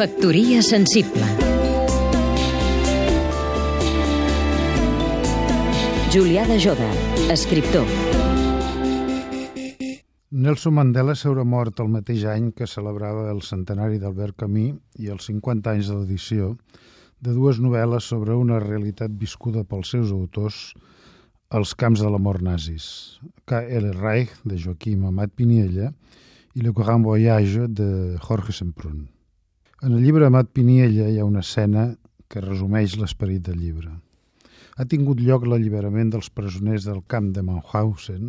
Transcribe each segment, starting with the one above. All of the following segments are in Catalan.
Factoria sensible Julià de Joda, escriptor Nelson Mandela s'haurà mort el mateix any que celebrava el centenari d'Albert Camus i els 50 anys de l'edició de dues novel·les sobre una realitat viscuda pels seus autors als camps de la mort nazis, K.L. Reich, de Joaquim Amat Piniella, i Le Grand Voyage, de Jorge Semprún. En el llibre Amat Piniella hi ha una escena que resumeix l'esperit del llibre. Ha tingut lloc l'alliberament dels presoners del camp de Mauthausen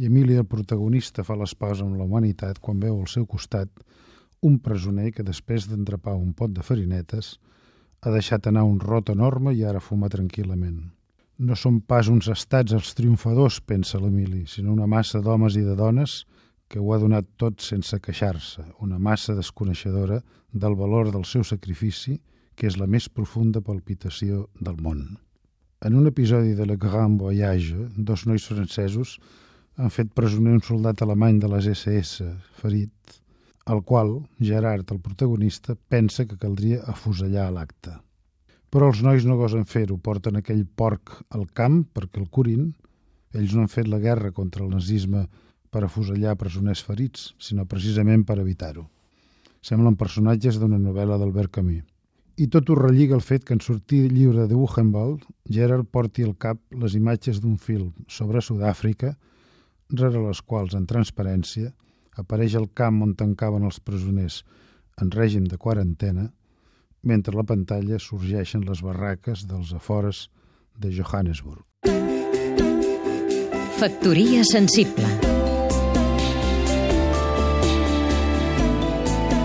i Emili, el protagonista, fa l'espasa amb la humanitat quan veu al seu costat un presoner que després d'entrapar un pot de farinetes ha deixat anar un rot enorme i ara fuma tranquil·lament. No són pas uns estats els triomfadors, pensa l'Emili, sinó una massa d'homes i de dones que ho ha donat tot sense queixar-se, una massa desconeixedora del valor del seu sacrifici, que és la més profunda palpitació del món. En un episodi de Le Grand Voyage, dos nois francesos han fet presoner un soldat alemany de les SS, ferit, al qual Gerard, el protagonista, pensa que caldria afusellar l'acte. Però els nois no gosen fer-ho, porten aquell porc al camp perquè el curin. Ells no han fet la guerra contra el nazisme per afusellar presoners ferits, sinó precisament per evitar-ho. Semblen personatges d'una novel·la d'Albert Camus. I tot ho relliga el fet que en sortir lliure de Buchenwald, Gerard porti al cap les imatges d'un film sobre Sud-àfrica, rere les quals, en transparència, apareix el camp on tancaven els presoners en règim de quarantena, mentre a la pantalla sorgeixen les barraques dels afores de Johannesburg. Factoria sensible